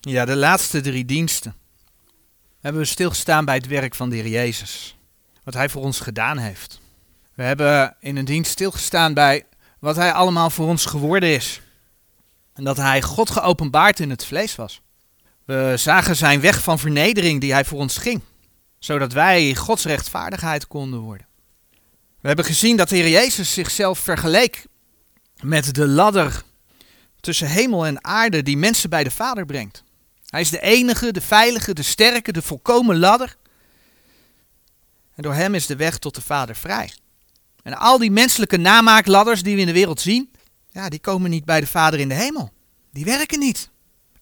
Ja, de laatste drie diensten hebben we stilgestaan bij het werk van de Heer Jezus. Wat Hij voor ons gedaan heeft. We hebben in een dienst stilgestaan bij wat Hij allemaal voor ons geworden is. En dat Hij God geopenbaard in het vlees was. We zagen zijn weg van vernedering die Hij voor ons ging. Zodat wij Gods rechtvaardigheid konden worden. We hebben gezien dat de Heer Jezus zichzelf vergeleek met de ladder tussen hemel en aarde die mensen bij de Vader brengt. Hij is de enige, de veilige, de sterke, de volkomen ladder. En door hem is de weg tot de Vader vrij. En al die menselijke namaakladders die we in de wereld zien, ja, die komen niet bij de Vader in de hemel. Die werken niet.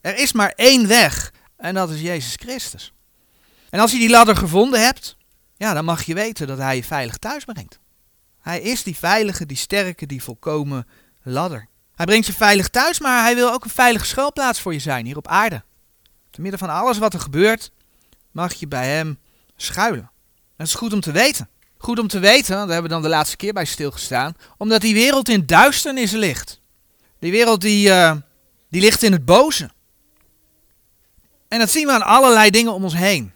Er is maar één weg en dat is Jezus Christus. En als je die ladder gevonden hebt, ja, dan mag je weten dat hij je veilig thuis brengt. Hij is die veilige, die sterke, die volkomen ladder. Hij brengt je veilig thuis, maar hij wil ook een veilige schuilplaats voor je zijn hier op aarde. Te midden van alles wat er gebeurt, mag je bij hem schuilen. Dat is goed om te weten. Goed om te weten, daar hebben we dan de laatste keer bij stilgestaan, omdat die wereld in duisternis ligt. Die wereld die, uh, die ligt in het boze. En dat zien we aan allerlei dingen om ons heen.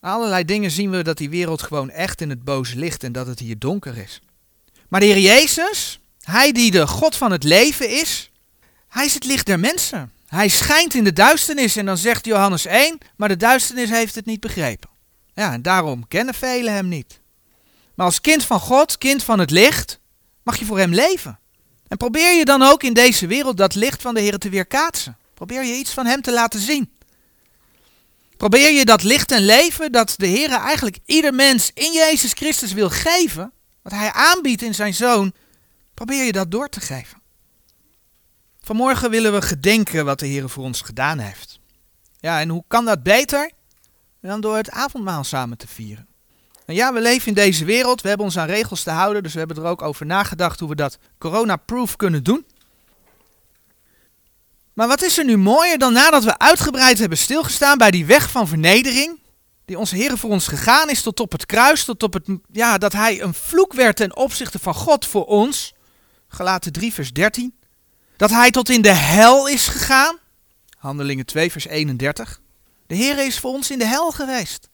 Allerlei dingen zien we dat die wereld gewoon echt in het boze ligt en dat het hier donker is. Maar de Heer Jezus, hij die de God van het leven is, hij is het licht der mensen. Hij schijnt in de duisternis en dan zegt Johannes 1, maar de duisternis heeft het niet begrepen. Ja, en daarom kennen velen hem niet. Maar als kind van God, kind van het licht, mag je voor hem leven. En probeer je dan ook in deze wereld dat licht van de Heer te weerkaatsen. Probeer je iets van hem te laten zien. Probeer je dat licht en leven dat de Heer eigenlijk ieder mens in Jezus Christus wil geven, wat hij aanbiedt in zijn zoon, probeer je dat door te geven. Vanmorgen willen we gedenken wat de Heer voor ons gedaan heeft. Ja, en hoe kan dat beter dan door het avondmaal samen te vieren? En ja, we leven in deze wereld, we hebben ons aan regels te houden, dus we hebben er ook over nagedacht hoe we dat corona-proof kunnen doen. Maar wat is er nu mooier dan nadat we uitgebreid hebben stilgestaan bij die weg van vernedering, die onze Heer voor ons gegaan is tot op het kruis, tot op het, ja, dat Hij een vloek werd ten opzichte van God voor ons, gelaten 3 vers 13, dat Hij tot in de hel is gegaan, handelingen 2 vers 31, de Heer is voor ons in de hel geweest.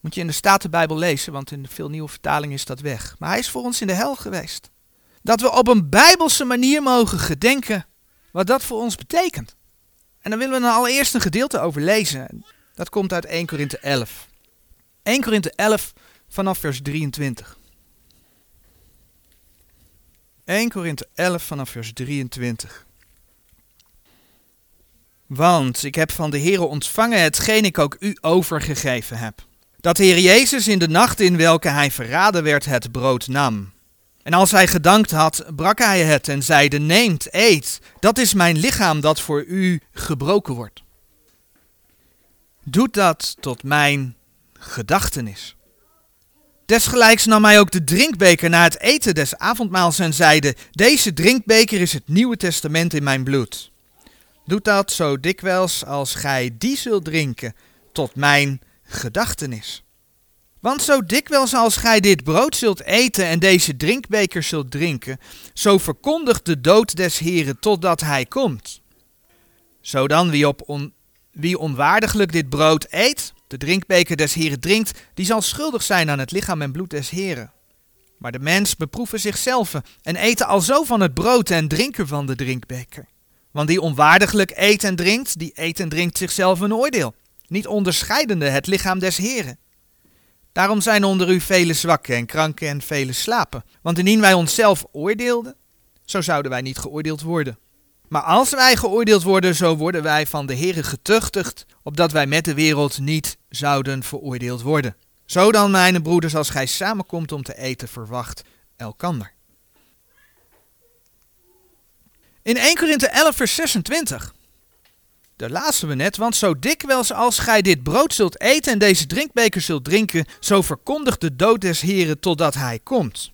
Moet je in de Statenbijbel lezen, want in veel nieuwe vertalingen is dat weg. Maar hij is voor ons in de hel geweest. Dat we op een bijbelse manier mogen gedenken wat dat voor ons betekent. En dan willen we dan allereerst een gedeelte over lezen. Dat komt uit 1 Korinthe 11. 1 Korinthe 11 vanaf vers 23. 1 Korinthe 11 vanaf vers 23. Want ik heb van de Heere ontvangen hetgeen ik ook u overgegeven heb. Dat de Heer Jezus in de nacht in welke hij verraden werd het brood nam. En als hij gedankt had, brak hij het en zeide: Neemt, eet, dat is mijn lichaam dat voor u gebroken wordt. Doet dat tot mijn gedachtenis. Desgelijks nam hij ook de drinkbeker na het eten des avondmaals en zeide: Deze drinkbeker is het Nieuwe Testament in mijn bloed. Doet dat zo dikwijls als gij die zult drinken, tot mijn gedachtenis. Want zo dikwijls als gij dit brood zult eten en deze drinkbeker zult drinken, zo verkondigt de dood des Heren totdat hij komt. Zo dan wie, op on, wie onwaardiglijk dit brood eet, de drinkbeker des Heren drinkt, die zal schuldig zijn aan het lichaam en bloed des Heren. Maar de mens beproeven zichzelf en eten alzo van het brood en drinken van de drinkbeker. Want die onwaardiglijk eet en drinkt, die eet en drinkt zichzelf een oordeel, niet onderscheidende het lichaam des Heren. Daarom zijn onder u vele zwakken en kranken en vele slapen. Want indien wij onszelf oordeelden, zo zouden wij niet geoordeeld worden. Maar als wij geoordeeld worden, zo worden wij van de Heere getuchtigd, opdat wij met de wereld niet zouden veroordeeld worden. Zo dan, mijn broeders, als gij samenkomt om te eten, verwacht elkander. In 1 Korinthe 11 vers 26 daar lazen we net, want zo dikwijls als gij dit brood zult eten en deze drinkbeker zult drinken, zo verkondigt de dood des Heren totdat hij komt.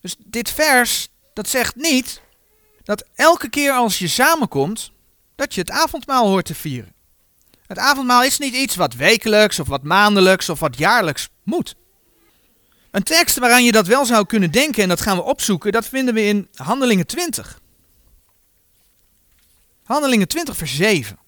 Dus dit vers, dat zegt niet dat elke keer als je samenkomt, dat je het avondmaal hoort te vieren. Het avondmaal is niet iets wat wekelijks of wat maandelijks of wat jaarlijks moet. Een tekst waaraan je dat wel zou kunnen denken, en dat gaan we opzoeken, dat vinden we in Handelingen 20. Handelingen 20, vers 7.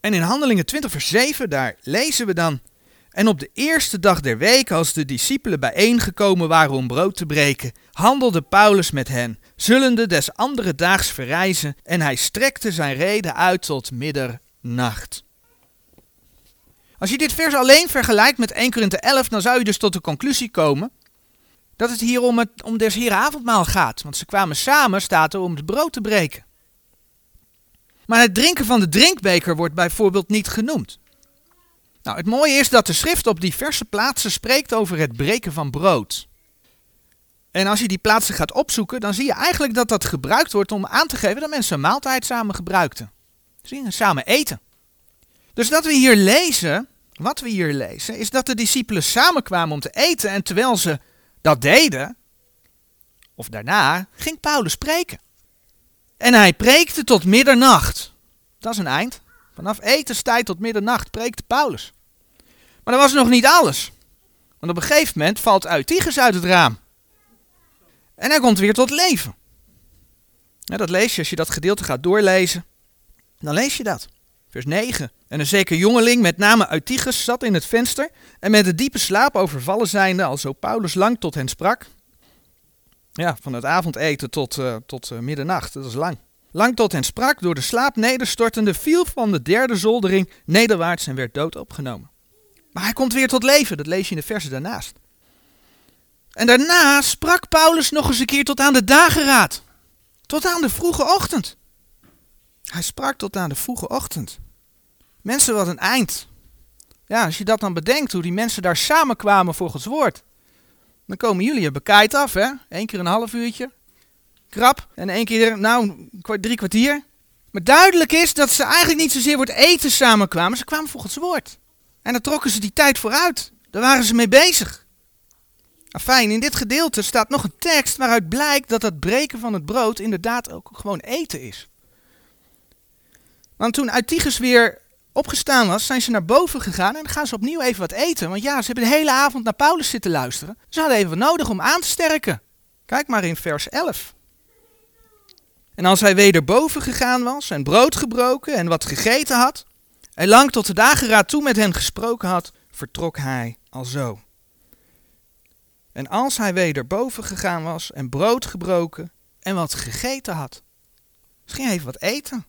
En in Handelingen 20, vers 7, daar lezen we dan. En op de eerste dag der week, als de discipelen bijeengekomen waren om brood te breken, handelde Paulus met hen, zullende des andere daags verrijzen, en hij strekte zijn reden uit tot middernacht. Als je dit vers alleen vergelijkt met 1 Korinthe 11, dan zou je dus tot de conclusie komen dat het hier om, het, om des Heren avondmaal gaat. Want ze kwamen samen, staat er, om het brood te breken. Maar het drinken van de drinkbeker wordt bijvoorbeeld niet genoemd. Nou, het mooie is dat de schrift op diverse plaatsen spreekt over het breken van brood. En als je die plaatsen gaat opzoeken, dan zie je eigenlijk dat dat gebruikt wordt om aan te geven dat mensen een maaltijd samen gebruikten. Zie je, samen eten. Dus dat we hier lezen, wat we hier lezen, is dat de discipelen samenkwamen om te eten en terwijl ze dat deden, of daarna, ging Paulus spreken. En hij preekte tot middernacht. Dat is een eind. Vanaf etenstijd tot middernacht preekte Paulus. Maar dat was nog niet alles. Want op een gegeven moment valt Eutychus uit het raam. En hij komt weer tot leven. Ja, dat lees je als je dat gedeelte gaat doorlezen. Dan lees je dat. Vers 9. En een zeker jongeling, met name Eutychus, zat in het venster en met een diepe slaap overvallen zijnde, alzo Paulus lang tot hen sprak. Ja, van het avondeten tot, uh, tot uh, middernacht, dat is lang. Lang tot hen sprak, door de slaap nederstortende, viel van de derde zoldering nederwaarts en werd dood opgenomen. Maar hij komt weer tot leven, dat lees je in de versen daarnaast. En daarna sprak Paulus nog eens een keer tot aan de dageraad. Tot aan de vroege ochtend. Hij sprak tot aan de vroege ochtend. Mensen, wat een eind. Ja, als je dat dan bedenkt, hoe die mensen daar samenkwamen voor Gods woord. Dan komen jullie er bekijkt af, hè? Eén keer een half uurtje. Krap. En één keer, nou, drie kwartier. Maar duidelijk is dat ze eigenlijk niet zozeer voor het eten samenkwamen. Ze kwamen voor Gods woord. En dan trokken ze die tijd vooruit. Daar waren ze mee bezig. Fijn, in dit gedeelte staat nog een tekst waaruit blijkt dat het breken van het brood inderdaad ook gewoon eten is. Want toen Eutychus weer opgestaan was, zijn ze naar boven gegaan en dan gaan ze opnieuw even wat eten. Want ja, ze hebben de hele avond naar Paulus zitten luisteren. Ze hadden even wat nodig om aan te sterken. Kijk maar in vers 11. En als hij weder boven gegaan was en brood gebroken en wat gegeten had, en lang tot de dageraad toe met hen gesproken had, vertrok hij alzo. En als hij weder boven gegaan was en brood gebroken en wat gegeten had, ging even wat eten.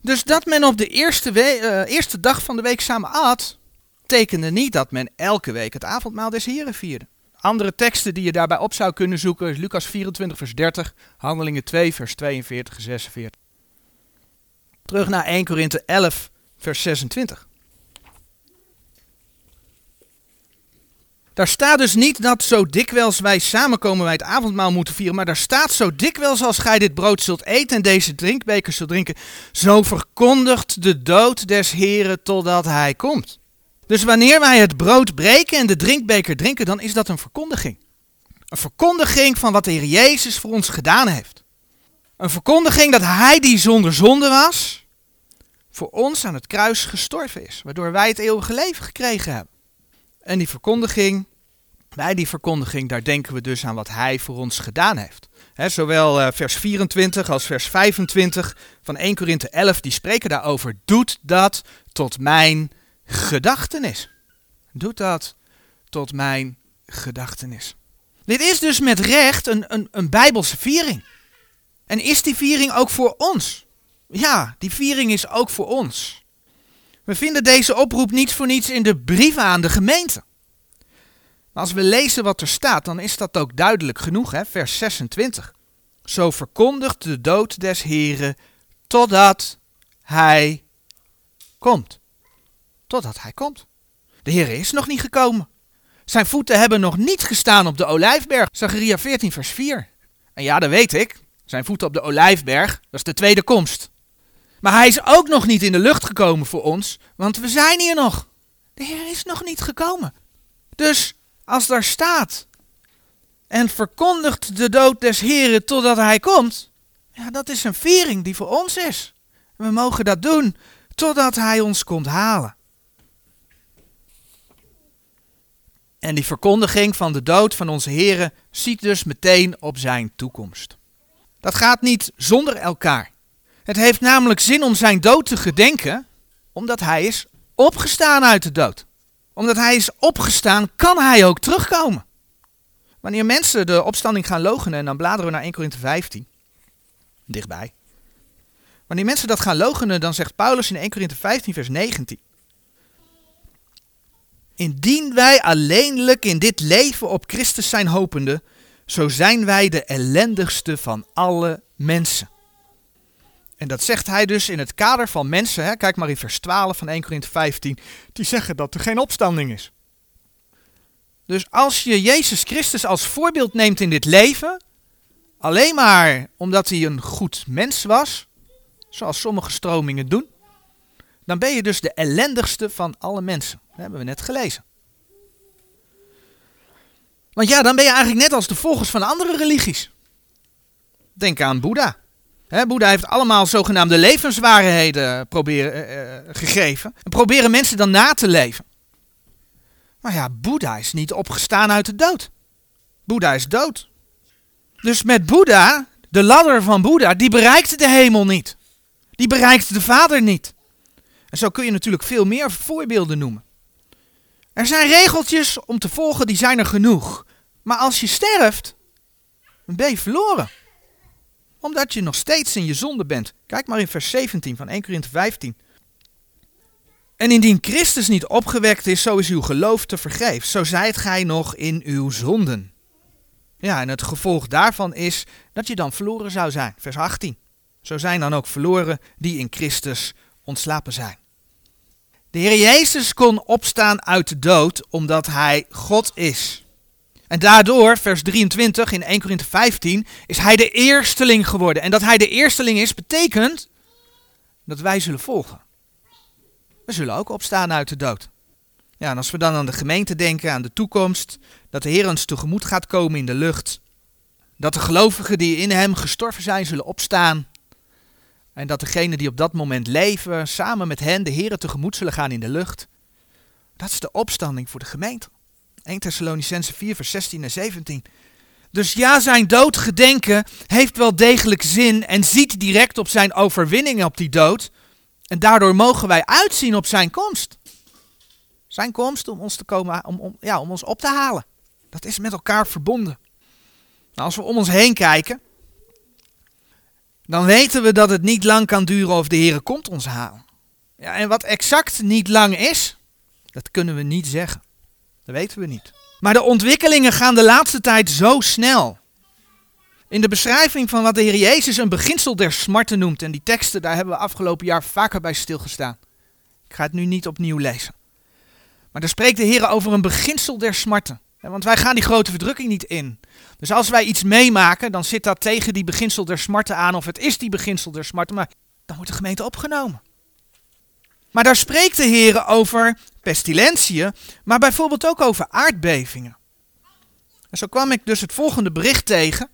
Dus dat men op de eerste, uh, eerste dag van de week samen at, tekende niet dat men elke week het avondmaal des Heren vierde. Andere teksten die je daarbij op zou kunnen zoeken is Lucas 24 vers 30, Handelingen 2 vers 42 en 46. Terug naar 1 Korinthe 11 vers 26. Daar staat dus niet dat zo dikwijls wij samenkomen wij het avondmaal moeten vieren, maar daar staat zo dikwijls als gij dit brood zult eten en deze drinkbeker zult drinken, zo verkondigt de dood des Heren totdat hij komt. Dus wanneer wij het brood breken en de drinkbeker drinken, dan is dat een verkondiging. Een verkondiging van wat de Heer Jezus voor ons gedaan heeft. Een verkondiging dat Hij die zonder zonde was, voor ons aan het kruis gestorven is, waardoor wij het eeuwige leven gekregen hebben. En die verkondiging, bij die verkondiging, daar denken we dus aan wat Hij voor ons gedaan heeft. zowel uh, vers 24 als vers 25 van 1 Korinthe 11, die spreken daarover. Doet dat tot mijn gedachtenis. Doet dat tot mijn gedachtenis. Dit is dus met recht een, een, een Bijbelse viering. En is die viering ook voor ons? Ja, die viering is ook voor ons. We vinden deze oproep niet voor niets in de brieven aan de gemeente. Als we lezen wat er staat, dan is dat ook duidelijk genoeg, hè? vers 26. Zo verkondigt de dood des Heren totdat hij komt. Totdat hij komt. De Heer is nog niet gekomen. Zijn voeten hebben nog niet gestaan op de olijfberg. Zacharia 14, vers 4. En ja, dat weet ik. Zijn voeten op de olijfberg, dat is de tweede komst. Maar hij is ook nog niet in de lucht gekomen voor ons, want we zijn hier nog. De Heer is nog niet gekomen. Dus als daar staat en verkondigt de dood des Heren totdat hij komt, ja, dat is een viering die voor ons is. We mogen dat doen totdat hij ons komt halen. En die verkondiging van de dood van onze Heren ziet dus meteen op zijn toekomst. Dat gaat niet zonder elkaar. Het heeft namelijk zin om zijn dood te gedenken, omdat hij is opgestaan uit de dood. Omdat hij is opgestaan, kan hij ook terugkomen. Wanneer mensen de opstanding gaan logenen, en dan bladeren we naar 1 Korinthe 15, dichtbij. Wanneer mensen dat gaan logenen, dan zegt Paulus in 1 Korinthe 15, vers 19. Indien wij alleenlijk in dit leven op Christus zijn hopende, zo zijn wij de ellendigste van alle mensen. En dat zegt hij dus in het kader van mensen, hè, kijk maar in vers 12 van 1 Korinthe 15, die zeggen dat er geen opstanding is. Dus als je Jezus Christus als voorbeeld neemt in dit leven, alleen maar omdat hij een goed mens was, zoals sommige stromingen doen, dan ben je dus de ellendigste van alle mensen. Dat hebben we net gelezen. Want ja, dan ben je eigenlijk net als de volgers van andere religies. Denk aan Boeddha. He, Boeddha heeft allemaal zogenaamde levenswaarheden proberen, uh, gegeven. En proberen mensen dan na te leven. Maar ja, Boeddha is niet opgestaan uit de dood. Boeddha is dood. Dus met Boeddha, de ladder van Boeddha, die bereikt de hemel niet. Die bereikt de Vader niet. En zo kun je natuurlijk veel meer voorbeelden noemen. Er zijn regeltjes om te volgen, die zijn er genoeg. Maar als je sterft, dan ben je verloren. Omdat je nog steeds in je zonde bent. Kijk maar in vers 17 van 1 Korinthe 15. En indien Christus niet opgewekt is, zo is uw geloof te vergeefs. Zo zijt gij nog in uw zonden. Ja, en het gevolg daarvan is dat je dan verloren zou zijn. Vers 18. Zo zijn dan ook verloren die in Christus ontslapen zijn. De Heer Jezus kon opstaan uit de dood omdat Hij God is. En daardoor, vers 23 in 1 Korinthe 15, is Hij de eersteling geworden. En dat Hij de eersteling is, betekent dat wij zullen volgen. We zullen ook opstaan uit de dood. Ja, en als we dan aan de gemeente denken, aan de toekomst, dat de Heer ons tegemoet gaat komen in de lucht, dat de gelovigen die in Hem gestorven zijn zullen opstaan, en dat degenen die op dat moment leven, samen met hen de Heer tegemoet zullen gaan in de lucht. Dat is de opstanding voor de gemeente. 1 Thessalonicense 4 vers 16 en 17. Dus ja, zijn dood gedenken heeft wel degelijk zin en ziet direct op zijn overwinning op die dood. En daardoor mogen wij uitzien op zijn komst. Zijn komst om ons, te komen, om, om, ja, om ons op te halen. Dat is met elkaar verbonden. Nou, als we om ons heen kijken, dan weten we dat het niet lang kan duren of de Heer komt ons halen. Ja, en wat exact niet lang is, dat kunnen we niet zeggen. Dat weten we niet. Maar de ontwikkelingen gaan de laatste tijd zo snel. In de beschrijving van wat de Heer Jezus een beginsel der smarten noemt, en die teksten, daar hebben we afgelopen jaar vaker bij stilgestaan. Ik ga het nu niet opnieuw lezen. Maar daar spreekt de Heer over een beginsel der smarten. Want wij gaan die grote verdrukking niet in. Dus als wij iets meemaken, dan zit dat tegen die beginsel der smarten aan, of het is die beginsel der smarten, maar dan wordt de gemeente opgenomen. Maar daar spreekt de Heer over pestilentiën, maar bijvoorbeeld ook over aardbevingen. En zo kwam ik dus het volgende bericht tegen.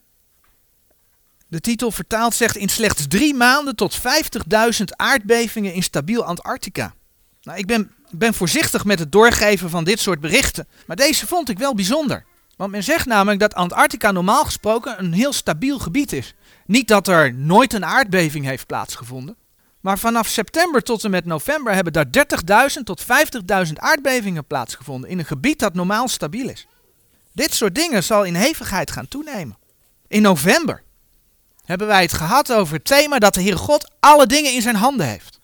De titel vertaald zegt in slechts drie maanden tot 50.000 aardbevingen in stabiel Antarctica. Nou, ik ben, ben voorzichtig met het doorgeven van dit soort berichten, maar deze vond ik wel bijzonder. Want men zegt namelijk dat Antarctica normaal gesproken een heel stabiel gebied is. Niet dat er nooit een aardbeving heeft plaatsgevonden. Maar vanaf september tot en met november hebben daar 30.000 tot 50.000 aardbevingen plaatsgevonden in een gebied dat normaal stabiel is. Dit soort dingen zal in hevigheid gaan toenemen. In november hebben wij het gehad over het thema dat de Heere God alle dingen in zijn handen heeft.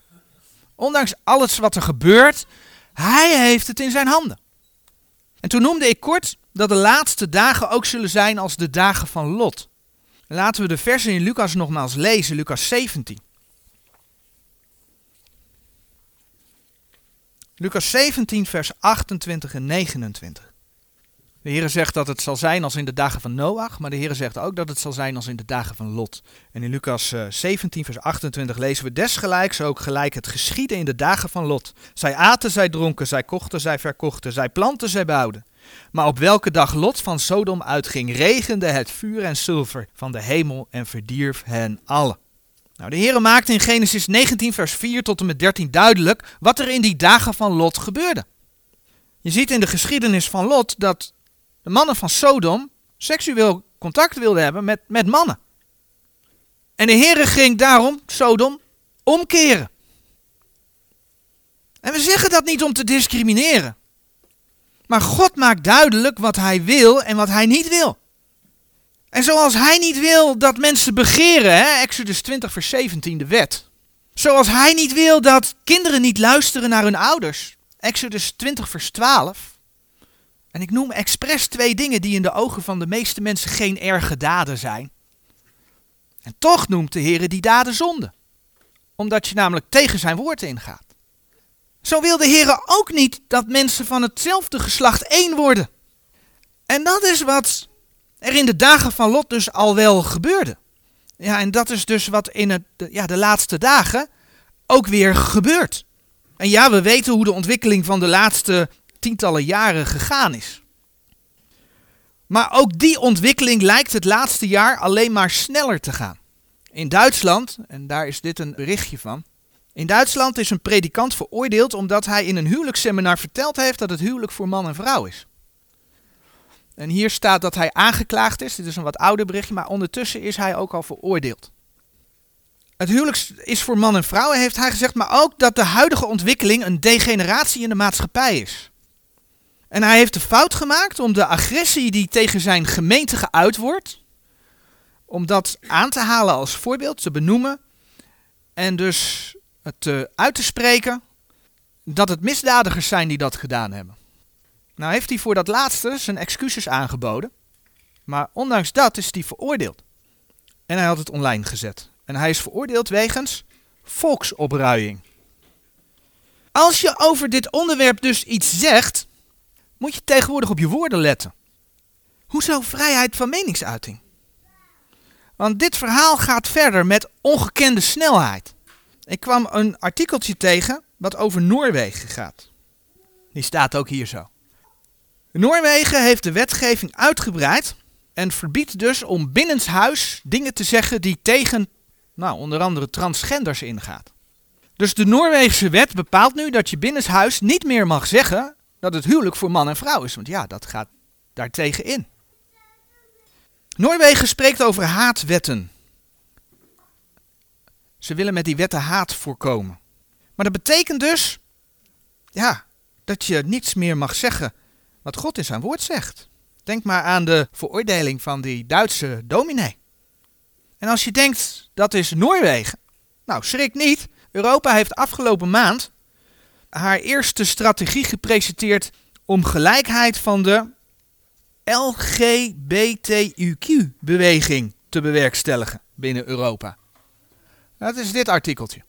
Ondanks alles wat er gebeurt, hij heeft het in zijn handen. En toen noemde ik kort dat de laatste dagen ook zullen zijn als de dagen van Lot. Laten we de versen in Lucas nogmaals lezen, Lucas 17. Lucas 17, vers 28 en 29. De Heer zegt dat het zal zijn als in de dagen van Noach, maar de Heer zegt ook dat het zal zijn als in de dagen van Lot. En in Lucas 17, eh, vers 28 lezen we desgelijks ook gelijk het geschieden in de dagen van Lot. Zij aten, zij dronken, zij kochten, zij verkochten, zij planten, zij bouwden. Maar op welke dag Lot van Sodom uitging, regende het vuur en zilver van de hemel en verdierf hen allen. Nou, de Heer maakte in Genesis 19, vers 4 tot en met 13 duidelijk wat er in die dagen van Lot gebeurde. Je ziet in de geschiedenis van Lot dat de mannen van Sodom seksueel contact wilden hebben met, met mannen. En de Heere ging daarom, Sodom, omkeren. En we zeggen dat niet om te discrimineren. Maar God maakt duidelijk wat hij wil en wat hij niet wil. En zoals hij niet wil dat mensen begeren, hè, Exodus 20 vers 17, de wet. Zoals hij niet wil dat kinderen niet luisteren naar hun ouders, Exodus 20 vers 12. En ik noem expres twee dingen die in de ogen van de meeste mensen geen erge daden zijn. En toch noemt de Heer die daden zonde. Omdat je namelijk tegen zijn woord ingaat. Zo wil de Heer ook niet dat mensen van hetzelfde geslacht één worden. En dat is wat er in de dagen van Lot dus al wel gebeurde. Ja, en dat is dus wat in het, ja, de laatste dagen ook weer gebeurt. En ja, we weten hoe de ontwikkeling van de laatste tientallen jaren gegaan is. Maar ook die ontwikkeling lijkt het laatste jaar alleen maar sneller te gaan. In Duitsland, en daar is dit een berichtje van. In Duitsland is een predikant veroordeeld omdat hij in een huwelijksseminar verteld heeft dat het huwelijk voor man en vrouw is. En hier staat dat hij aangeklaagd is. Dit is een wat ouder berichtje, maar ondertussen is hij ook al veroordeeld. Het huwelijk is voor man en vrouw, heeft hij gezegd, maar ook dat de huidige ontwikkeling een degeneratie in de maatschappij is. En hij heeft de fout gemaakt om de agressie die tegen zijn gemeente geuit wordt, om dat aan te halen als voorbeeld, te benoemen en dus het uh, uit te spreken dat het misdadigers zijn die dat gedaan hebben. Nou heeft hij voor dat laatste zijn excuses aangeboden, maar ondanks dat is hij veroordeeld. En hij had het online gezet. En hij is veroordeeld wegens volksopruiing. Als je over dit onderwerp dus iets zegt, moet je tegenwoordig op je woorden letten. Hoezo vrijheid van meningsuiting? Want dit verhaal gaat verder met ongekende snelheid. Ik kwam een artikeltje tegen wat over Noorwegen gaat. Die staat ook hier zo. Noorwegen heeft de wetgeving uitgebreid en verbiedt dus om binnenshuis dingen te zeggen die tegen, nou, onder andere transgenders ingaat. Dus de Noorweegse wet bepaalt nu dat je binnenshuis niet meer mag zeggen dat het huwelijk voor man en vrouw is, want ja, dat gaat daartegen in. Noorwegen spreekt over haatwetten. Ze willen met die wetten haat voorkomen. Maar dat betekent dus, ja, dat je niets meer mag zeggen wat God in zijn woord zegt. Denk maar aan de veroordeling van die Duitse dominee. En als je denkt, dat is Noorwegen. Nou, schrik niet. Europa heeft afgelopen maand haar eerste strategie gepresenteerd om gelijkheid van de LGBTIQ-beweging te bewerkstelligen binnen Europa. Dat is dit artikeltje. Dat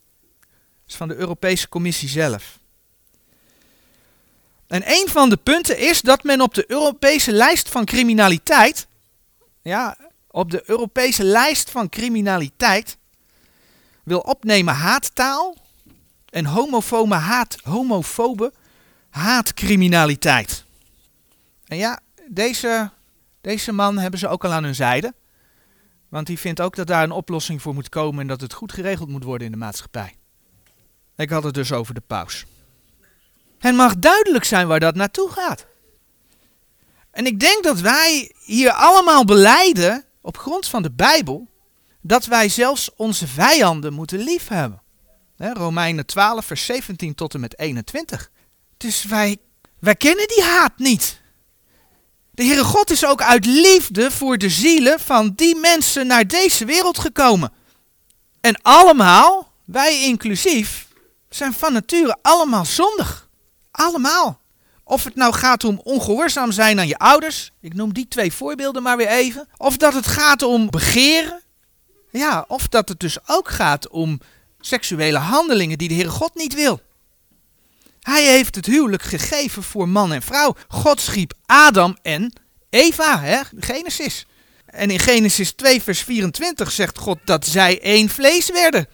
is van de Europese Commissie zelf. En een van de punten is dat men op de Europese lijst van criminaliteit, ja, op de Europese lijst van criminaliteit wil opnemen haattaal en homofobe, haat, homofobe haatcriminaliteit. En ja, deze, deze man hebben ze ook al aan hun zijde. Want die vindt ook dat daar een oplossing voor moet komen en dat het goed geregeld moet worden in de maatschappij. Ik had het dus over de paus. Het mag duidelijk zijn waar dat naartoe gaat. En ik denk dat wij hier allemaal beleiden, op grond van de Bijbel, dat wij zelfs onze vijanden moeten liefhebben. Romeinen 12, vers 17 tot en met 21. Dus wij, wij kennen die haat niet. De Heere God is ook uit liefde voor de zielen van die mensen naar deze wereld gekomen. En allemaal, wij inclusief, zijn van nature allemaal zondig. Allemaal. Of het nou gaat om ongehoorzaam zijn aan je ouders. Ik noem die twee voorbeelden maar weer even. Of dat het gaat om begeren. Ja, of dat het dus ook gaat om seksuele handelingen die de Heere God niet wil. Hij heeft het huwelijk gegeven voor man en vrouw. God schiep Adam en Eva, hè? Genesis. En in Genesis 2, vers 24 zegt God dat zij één vlees werden.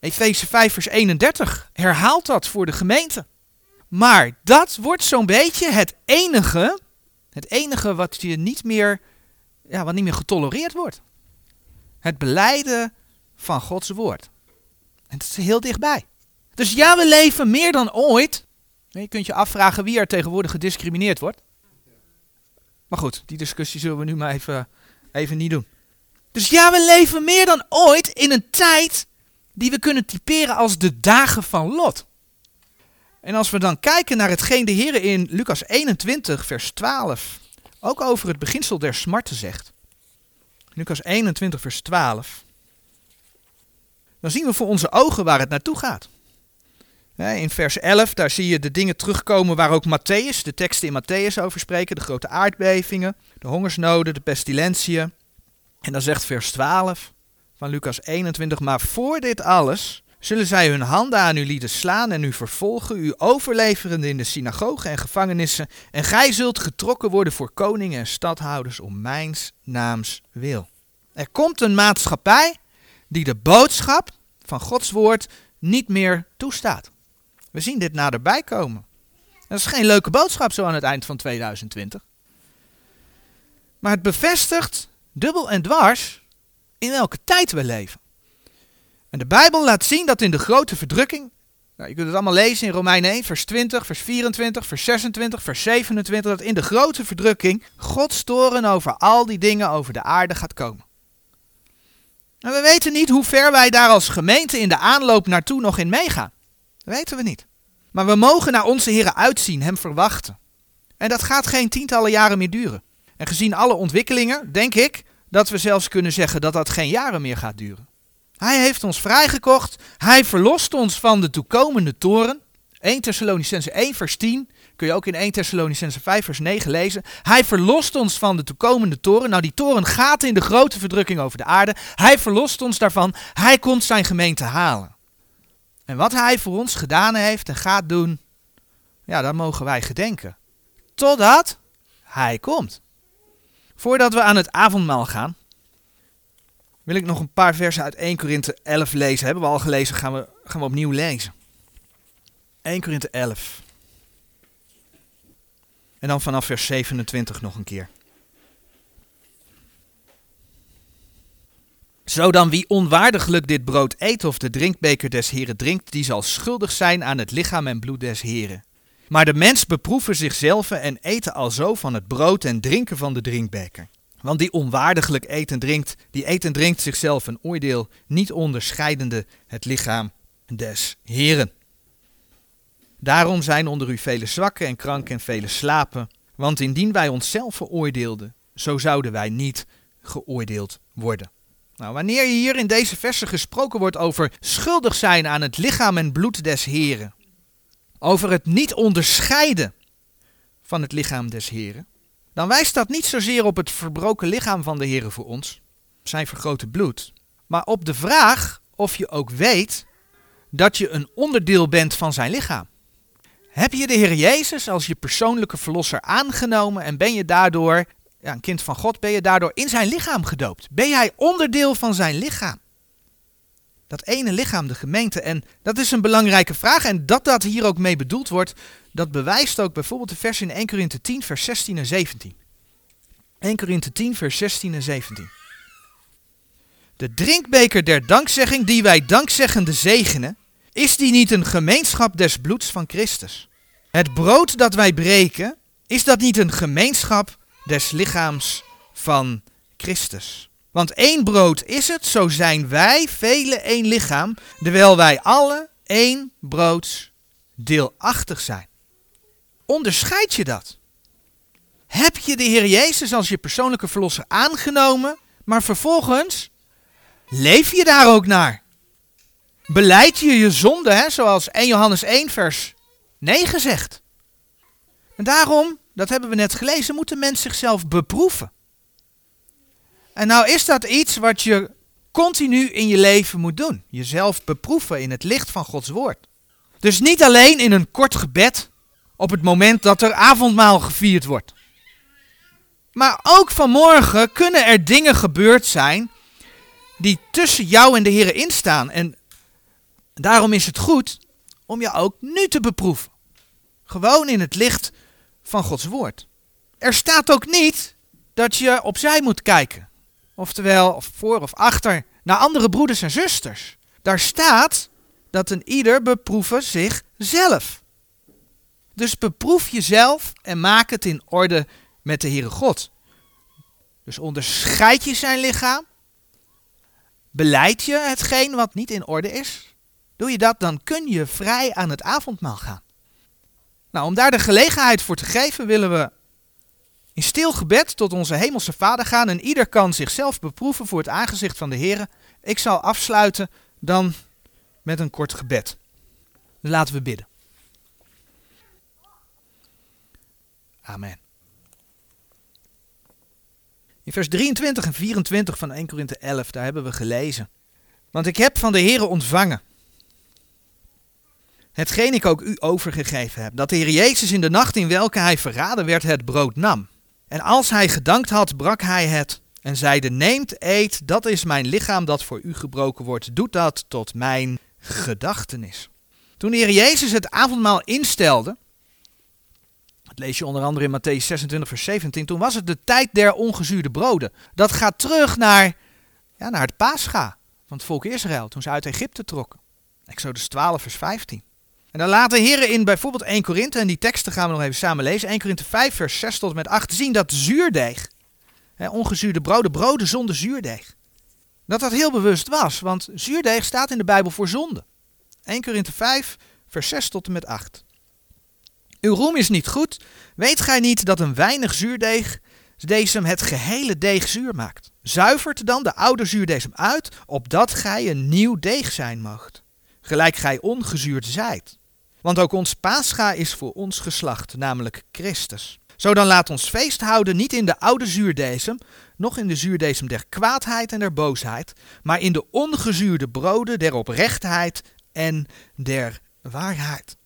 Efeze 5, vers 31 herhaalt dat voor de gemeente. Maar dat wordt zo'n beetje het enige, het enige wat je niet meer, ja, wat niet meer getolereerd wordt. Het beleiden van Gods woord. En dat is heel dichtbij. Dus ja, we leven meer dan ooit. Je kunt je afvragen wie er tegenwoordig gediscrimineerd wordt. Maar goed, die discussie zullen we nu maar even, even niet doen. Dus ja, we leven meer dan ooit in een tijd die we kunnen typeren als de dagen van Lot. En als we dan kijken naar hetgeen de Heer in Lucas 21, vers 12 ook over het beginsel der smarten zegt. Lucas 21, vers 12. Dan zien we voor onze ogen waar het naartoe gaat. In vers 11, daar zie je de dingen terugkomen waar ook Matthäus, de teksten in Matthäus over spreken. De grote aardbevingen, de hongersnoden, de pestilentiën. En dan zegt vers 12 van Lucas 21, maar voor dit alles zullen zij hun handen aan u lieden slaan en u vervolgen, u overleverende in de synagogen en gevangenissen. En gij zult getrokken worden voor koningen en stadhouders om mijns naams wil. Er komt een maatschappij die de boodschap van Gods woord niet meer toestaat. We zien dit naderbij komen. Dat is geen leuke boodschap zo aan het eind van 2020. Maar het bevestigt dubbel en dwars in welke tijd we leven. En de Bijbel laat zien dat in de grote verdrukking, nou, je kunt het allemaal lezen in Romeinen 1, vers 20, vers 24, vers 26, vers 27, dat in de grote verdrukking Gods toren over al die dingen over de aarde gaat komen. En we weten niet hoe ver wij daar als gemeente in de aanloop naartoe nog in meegaan. Dat weten we niet. Maar we mogen naar onze Heer uitzien, Hem verwachten. En dat gaat geen tientallen jaren meer duren. En gezien alle ontwikkelingen, denk ik dat we zelfs kunnen zeggen dat dat geen jaren meer gaat duren. Hij heeft ons vrijgekocht. Hij verlost ons van de toekomende toren. 1 Thessalonicense 1 vers 10 kun je ook in 1 Thessalonicense 5 vers 9 lezen. Hij verlost ons van de toekomende toren. Nou, die toren gaat in de grote verdrukking over de aarde. Hij verlost ons daarvan. Hij komt zijn gemeente halen. En wat hij voor ons gedaan heeft en gaat doen, ja, dat mogen wij gedenken. Totdat hij komt. Voordat we aan het avondmaal gaan, wil ik nog een paar versen uit 1 Korinthe 11 lezen. Hebben we al gelezen, gaan we, gaan we opnieuw lezen. 1 Korinthe 11. En dan vanaf vers 27 nog een keer. Zo dan wie onwaardiglijk dit brood eet of de drinkbeker des Heren drinkt, die zal schuldig zijn aan het lichaam en bloed des Heren. Maar de mens beproeven zichzelf en eten alzo van het brood en drinken van de drinkbeker. Want die onwaardiglijk eet en drinkt, die eet en drinkt zichzelf een oordeel, niet onderscheidende het lichaam des Heren. Daarom zijn onder u vele zwakken en kranken en vele slapen. Want indien wij onszelf veroordeelden, zo zouden wij niet geoordeeld worden. Nou, wanneer hier in deze versen gesproken wordt over schuldig zijn aan het lichaam en bloed des Heren, over het niet onderscheiden van het lichaam des Heren, dan wijst dat niet zozeer op het verbroken lichaam van de Heer voor ons, zijn vergrote bloed, maar op de vraag of je ook weet dat je een onderdeel bent van zijn lichaam. Heb je de Heer Jezus als je persoonlijke verlosser aangenomen en ben je daardoor, ja, een kind van God, ben je daardoor in zijn lichaam gedoopt? Ben jij onderdeel van zijn lichaam? Dat ene lichaam, de gemeente. En dat is een belangrijke vraag. En dat dat hier ook mee bedoeld wordt, dat bewijst ook bijvoorbeeld de vers in 1 Korinthe 10, vers 16 en 17. 1 Korinthe 10, vers 16 en 17. De drinkbeker der dankzegging die wij dankzeggende zegenen, is die niet een gemeenschap des bloeds van Christus? Het brood dat wij breken, is dat niet een gemeenschap des lichaams van Christus? Want één brood is het, zo zijn wij vele één lichaam, terwijl wij alle één broods deelachtig zijn. Onderscheid je dat? Heb je de Heer Jezus als je persoonlijke verlosser aangenomen, maar vervolgens leef je daar ook naar? Beleid je je zonde, hè, zoals 1 Johannes 1 vers 9 zegt. En daarom, dat hebben we net gelezen, moet de mens zichzelf beproeven. En nou is dat iets wat je continu in je leven moet doen. Jezelf beproeven in het licht van Gods woord. Dus niet alleen in een kort gebed op het moment dat er avondmaal gevierd wordt. Maar ook vanmorgen kunnen er dingen gebeurd zijn die tussen jou en de Heer instaan. En daarom is het goed om je ook nu te beproeven. Gewoon in het licht van Gods woord. Er staat ook niet dat je opzij moet kijken. Oftewel, of voor of achter, naar andere broeders en zusters. Daar staat dat een ieder beproeven zichzelf. Dus beproef jezelf en maak het in orde met de Heere God. Dus onderscheid je zijn lichaam Beleid je hetgeen wat niet in orde is? Doe je dat, dan kun je vrij aan het avondmaal gaan. Nou, om daar de gelegenheid voor te geven, willen we in stil gebed tot onze hemelse Vader gaan en ieder kan zichzelf beproeven voor het aangezicht van de Heer. Ik zal afsluiten dan met een kort gebed. Laten we bidden. Amen. In vers 23 en 24 van 1 Korinthe 11, daar hebben we gelezen. Want ik heb van de Heere ontvangen. Hetgeen ik ook u overgegeven heb, dat de Heer Jezus in de nacht in welke hij verraden werd het brood nam. En als hij gedankt had, brak hij het en zeide, neemt, eet, dat is mijn lichaam dat voor u gebroken wordt. Doet dat tot mijn gedachtenis. Toen de Heer Jezus het avondmaal instelde, dat lees je onder andere in Matthäus 26, vers 17, toen was het de tijd der ongezuurde broden. Dat gaat terug naar, ja, naar het paascha van het volk Israël, toen ze uit Egypte trokken. Exodus 12, vers 15. En dan laat de Heer in bijvoorbeeld 1 Korinthe, en die teksten gaan we nog even samen lezen, 1 Korinthe 5, vers 6 tot met 8, zien dat zuurdeeg, hè, ongezuurde broden, broden zonder zuurdeeg, dat dat heel bewust was, want zuurdeeg staat in de Bijbel voor zonde. 1 Korinthe 5, vers 6 tot en met 8. Uw roem is niet goed. Weet gij niet dat een weinig zuurdeeg deze het gehele deeg zuur maakt? Zuivert dan de oude zuurdesem uit, opdat gij een nieuw deeg zijn moogt, gelijk gij ongezuurd zijt. Want ook ons paascha is voor ons geslacht, namelijk Christus. Zo dan laat ons feest houden niet in de oude zuurdesem, noch in de zuurdesem der kwaadheid en der boosheid, maar in de ongezuurde broden der oprechtheid en der waarheid.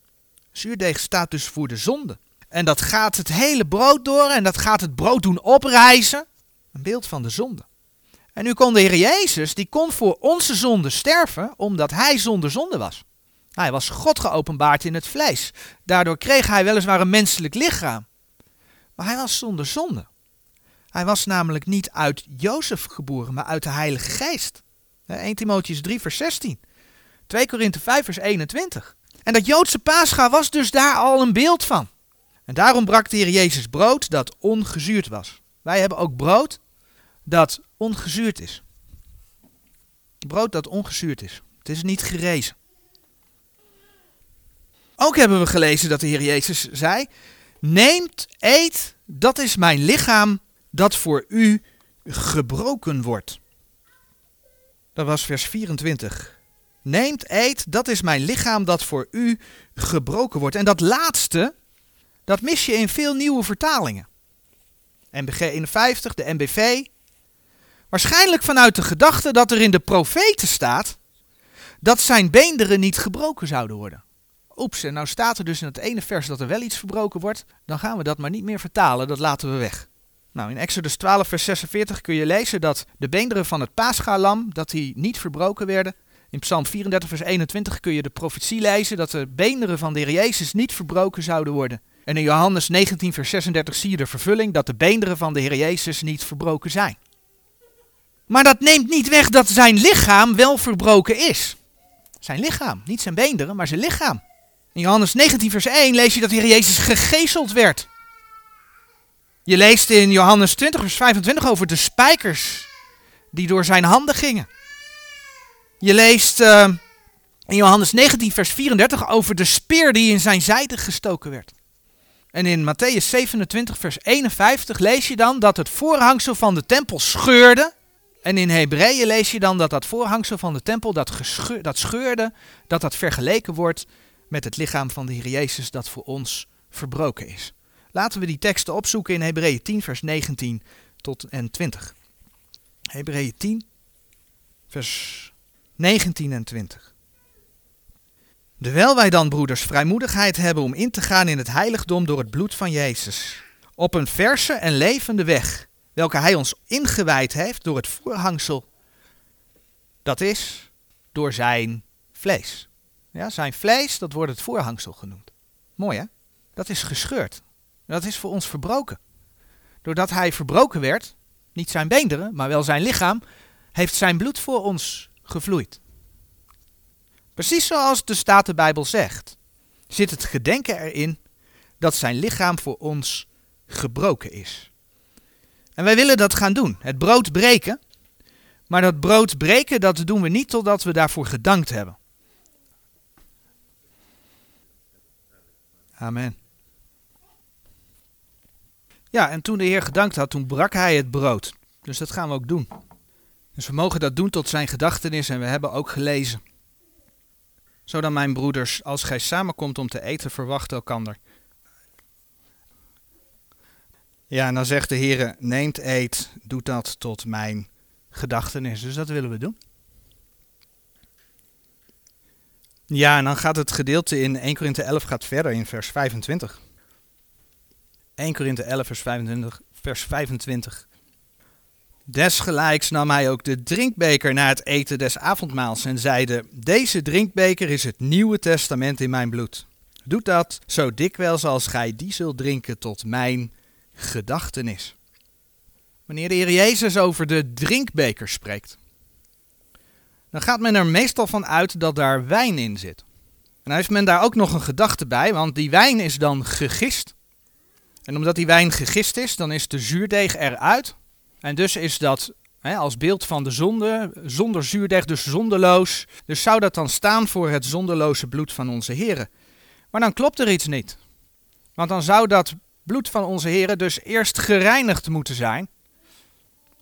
Zuurdeeg staat dus voor de zonde. En dat gaat het hele brood door en dat gaat het brood doen oprijzen. Een beeld van de zonde. En nu kon de Heer Jezus, die kon voor onze zonde sterven, omdat hij zonder zonde was. Hij was God geopenbaard in het vlees. Daardoor kreeg hij weliswaar een menselijk lichaam. Maar hij was zonder zonde. Hij was namelijk niet uit Jozef geboren, maar uit de Heilige Geest. 1 Timotheus 3 vers 16. 2 Korinthe 5 vers 21. En dat Joodse paascha was dus daar al een beeld van. En daarom brak de Heer Jezus brood dat ongezuurd was. Wij hebben ook brood dat ongezuurd is. Brood dat ongezuurd is. Het is niet gerezen. Ook hebben we gelezen dat de Heer Jezus zei: Neemt, eet, dat is mijn lichaam dat voor u gebroken wordt. Dat was vers 24. Neemt, eet, dat is mijn lichaam dat voor u gebroken wordt. En dat laatste, dat mis je in veel nieuwe vertalingen. NBG 51, de NBV. Waarschijnlijk vanuit de gedachte dat er in de profeten staat dat zijn beenderen niet gebroken zouden worden. Oeps, en nou staat er dus in het ene vers dat er wel iets verbroken wordt. Dan gaan we dat maar niet meer vertalen, dat laten we weg. Nou, in Exodus 12, vers 46 kun je lezen dat de beenderen van het paaschalam, dat die niet verbroken werden. In Psalm 34, vers 21 kun je de profetie lezen dat de beenderen van de Heer Jezus niet verbroken zouden worden. En in Johannes 19, vers 36 zie je de vervulling dat de beenderen van de Heer Jezus niet verbroken zijn. Maar dat neemt niet weg dat zijn lichaam wel verbroken is. Zijn lichaam, niet zijn beenderen, maar zijn lichaam. In Johannes 19, vers 1 lees je dat de Jezus gegezeld werd. Je leest in Johannes 20, vers 25 over de spijkers die door zijn handen gingen. Je leest uh, in Johannes 19, vers 34 over de speer die in zijn zijde gestoken werd. En in Matthäus 27, vers 51 lees je dan dat het voorhangsel van de tempel scheurde. En in Hebreeën lees je dan dat dat voorhangsel van de tempel dat, dat scheurde, dat dat vergeleken wordt met het lichaam van de Heer Jezus dat voor ons verbroken is. Laten we die teksten opzoeken in Hebreeën 10, vers 19 tot en 20. Hebreeën 10, vers 19 en 20. Terwijl wij dan, broeders, vrijmoedigheid hebben om in te gaan in het heiligdom door het bloed van Jezus, op een verse en levende weg, welke Hij ons ingewijd heeft door het voorhangsel, dat is door zijn vlees. Ja, zijn vlees, dat wordt het voorhangsel genoemd. Mooi hè? Dat is gescheurd. Dat is voor ons verbroken. Doordat hij verbroken werd, niet zijn beenderen, maar wel zijn lichaam, heeft zijn bloed voor ons gevloeid. Precies zoals de Statenbijbel zegt, zit het gedenken erin dat zijn lichaam voor ons gebroken is. En wij willen dat gaan doen, het brood breken. Maar dat brood breken, dat doen we niet totdat we daarvoor gedankt hebben. Amen. Ja, en toen de Heer gedankt had, toen brak hij het brood. Dus dat gaan we ook doen. Dus we mogen dat doen tot zijn gedachtenis en we hebben ook gelezen. Zo dan, mijn broeders, als gij samenkomt om te eten, verwacht elkander. Ja, en dan zegt de Heer, neemt eet, doet dat tot mijn gedachtenis. Dus dat willen we doen. Ja, en dan gaat het gedeelte in 1 Korinthe 11 gaat verder in vers 25. 1 Korinthe 11 vers 25, vers 25. Desgelijks nam hij ook de drinkbeker na het eten des avondmaals en zeide: Deze drinkbeker is het nieuwe testament in mijn bloed. Doet dat zo dikwijls als gij die zult drinken tot mijn gedachtenis. Wanneer de Heer Jezus over de drinkbeker spreekt, dan gaat men er meestal van uit dat daar wijn in zit. En dan heeft men daar ook nog een gedachte bij, want die wijn is dan gegist. En omdat die wijn gegist is, dan is de zuurdeeg eruit. En dus is dat hè, als beeld van de zonde, zonder zuurdeeg, dus zondeloos. Dus zou dat dan staan voor het zondeloze bloed van onze Heren. Maar dan klopt er iets niet. Want dan zou dat bloed van onze Heren dus eerst gereinigd moeten zijn.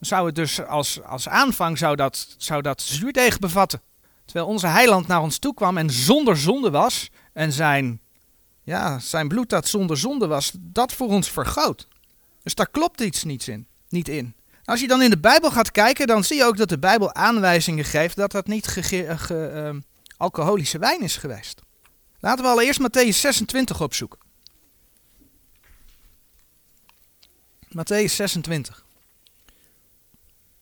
Zou het dus als, als aanvang zou dat, zou dat zuurdeeg bevatten. Terwijl onze heiland naar ons toe kwam en zonder zonde was. En zijn, ja, zijn bloed dat zonder zonde was, dat voor ons vergoot. Dus daar klopt iets niet in. Niet in. Als je dan in de Bijbel gaat kijken, dan zie je ook dat de Bijbel aanwijzingen geeft dat dat niet uh, alcoholische wijn is geweest. Laten we allereerst Matthäus 26 opzoeken. Matthäus 26.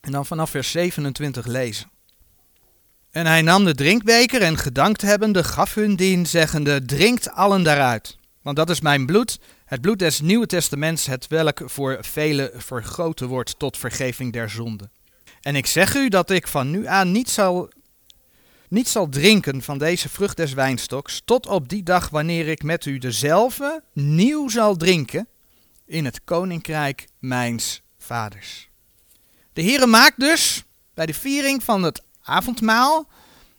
En dan vanaf vers 27 lezen. En hij nam de drinkbeker en gedankt hebbende gaf hun dien, zeggende, drinkt allen daaruit. Want dat is mijn bloed, het bloed des Nieuwe Testaments, het welk voor velen vergoten wordt tot vergeving der zonde. En ik zeg u dat ik van nu aan niet zal, niet zal drinken van deze vrucht des wijnstoks, tot op die dag wanneer ik met u dezelfde nieuw zal drinken in het koninkrijk mijns vaders. De Heere maakt dus bij de viering van het avondmaal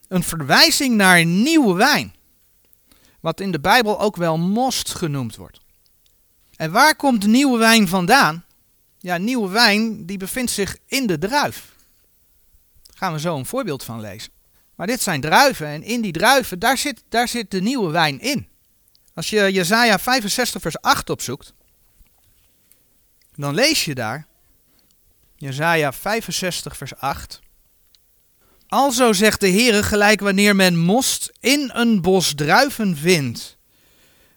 een verwijzing naar nieuwe wijn. Wat in de Bijbel ook wel most genoemd wordt. En waar komt de nieuwe wijn vandaan? Ja, nieuwe wijn die bevindt zich in de druif. Daar gaan we zo een voorbeeld van lezen. Maar dit zijn druiven en in die druiven, daar zit, daar zit de nieuwe wijn in. Als je Jezaja 65 vers 8 opzoekt, dan lees je daar, Jezaja 65 vers 8. Alzo zegt de Heere gelijk wanneer men most in een bos druiven vindt.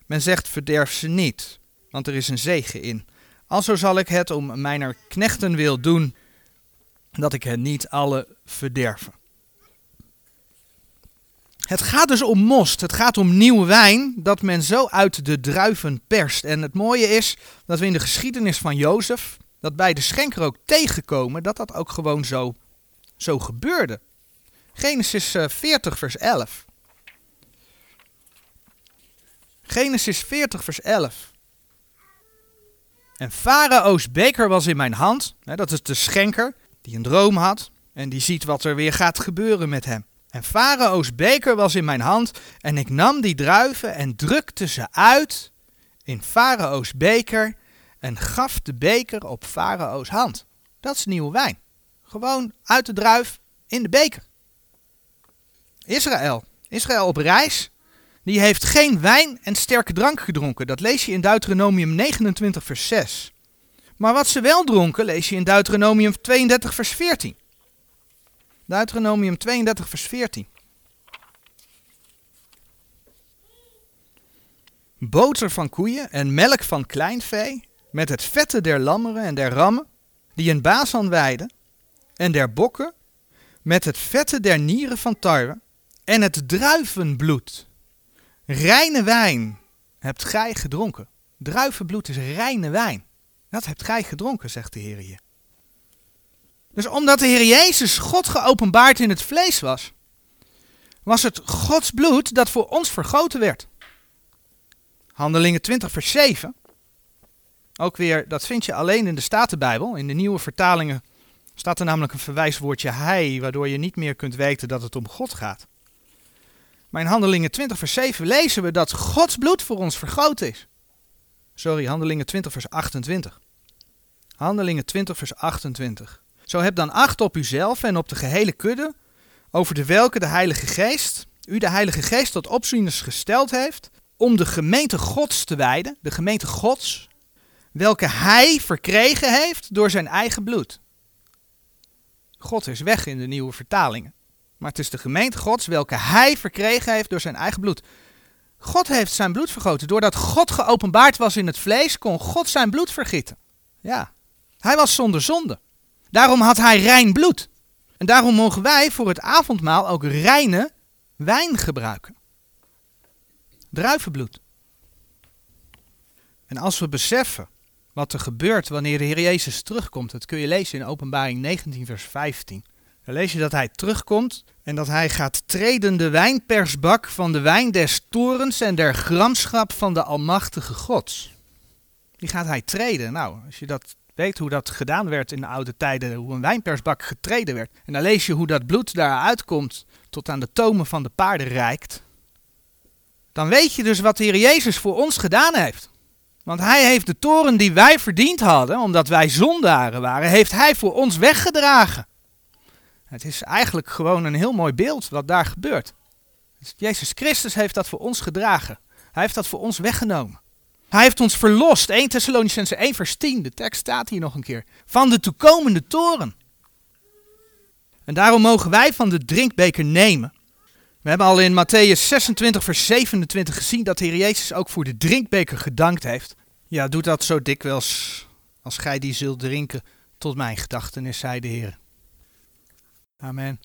Men zegt verderf ze niet, want er is een zegen in. Alzo zal ik het om mijner knechten wil doen, dat ik hen niet alle verderven. Het gaat dus om most. Het gaat om nieuw wijn dat men zo uit de druiven perst. En het mooie is dat we in de geschiedenis van Jozef, dat bij de schenker ook tegenkomen, dat dat ook gewoon zo, zo gebeurde. Genesis 40 eh, vers 11. Genesis 40 vers 11. En Farao's beker was in mijn hand. dat is de schenker die een droom had en die ziet wat er weer gaat gebeuren met hem. En Farao's beker was in mijn hand en ik nam die druiven en drukte ze uit in Farao's beker en gaf de beker op Farao's hand. Dat is nieuwe wijn. Gewoon uit de druif in de beker. Israël. Israël op reis. Die heeft geen wijn en sterke drank gedronken. Dat lees je in Deuteronomium 29 vers 6. Maar wat ze wel dronken, lees je in Deuteronomium 32 vers 14. Deuteronomium 32, vers 14. Boter van koeien en melk van kleinvee, met het vette der lammeren en der rammen, die in Bazan weiden, en der bokken, met het vette der nieren van tarwe, en het druivenbloed. Reine wijn hebt gij gedronken. Druivenbloed is reine wijn. Dat hebt gij gedronken, zegt de Heer hier. Dus omdat de Heer Jezus God geopenbaard in het vlees was, was het Gods bloed dat voor ons vergoten werd. Handelingen 20 vers 7. Ook weer, dat vind je alleen in de Statenbijbel, in de nieuwe vertalingen Staat er namelijk een verwijswoordje hij, waardoor je niet meer kunt weten dat het om God gaat. Maar in Handelingen 20 vers 7 lezen we dat Gods bloed voor ons vergoten is. Sorry, Handelingen 20 vers 28. Handelingen 20 vers 28. Zo heb dan acht op uzelf en op de gehele kudde, over de welke de Heilige Geest, u de Heilige Geest tot opzieners gesteld heeft, om de gemeente Gods te wijden, de gemeente Gods, welke hij verkregen heeft door zijn eigen bloed. God is weg in de nieuwe vertalingen. Maar het is de gemeente Gods welke hij verkregen heeft door zijn eigen bloed. God heeft zijn bloed vergoten. Doordat God geopenbaard was in het vlees, kon God zijn bloed vergieten. Ja, hij was zonder zonde. Daarom had hij rein bloed. En daarom mogen wij voor het avondmaal ook reine wijn gebruiken. Druivenbloed. En als we beseffen wat er gebeurt wanneer de Heer Jezus terugkomt, dat kun je lezen in Openbaring 19, vers 15. Dan lees je dat hij terugkomt en dat hij gaat treden de wijnpersbak van de wijn des torens en der gramschap van de Almachtige Gods. Die gaat hij treden. Nou, als je dat weet hoe dat gedaan werd in de oude tijden, hoe een wijnpersbak getreden werd. En dan lees je hoe dat bloed daaruit komt tot aan de tomen van de paarden reikt. Dan weet je dus wat de Heer Jezus voor ons gedaan heeft. Want hij heeft de toren die wij verdiend hadden, omdat wij zondaren waren, heeft hij voor ons weggedragen. Het is eigenlijk gewoon een heel mooi beeld wat daar gebeurt. Jezus Christus heeft dat voor ons gedragen. Hij heeft dat voor ons weggenomen. Hij heeft ons verlost. 1 Thessalonicense 1 vers 10, de tekst staat hier nog een keer. Van de toekomende toren. En daarom mogen wij van de drinkbeker nemen. We hebben al in Matthäus 26 vers 27 gezien dat de Heer Jezus ook voor de drinkbeker gedankt heeft. Ja, doe dat zo dikwijls als gij die zult drinken tot mijn gedachtenis, zei de Heer. Amen.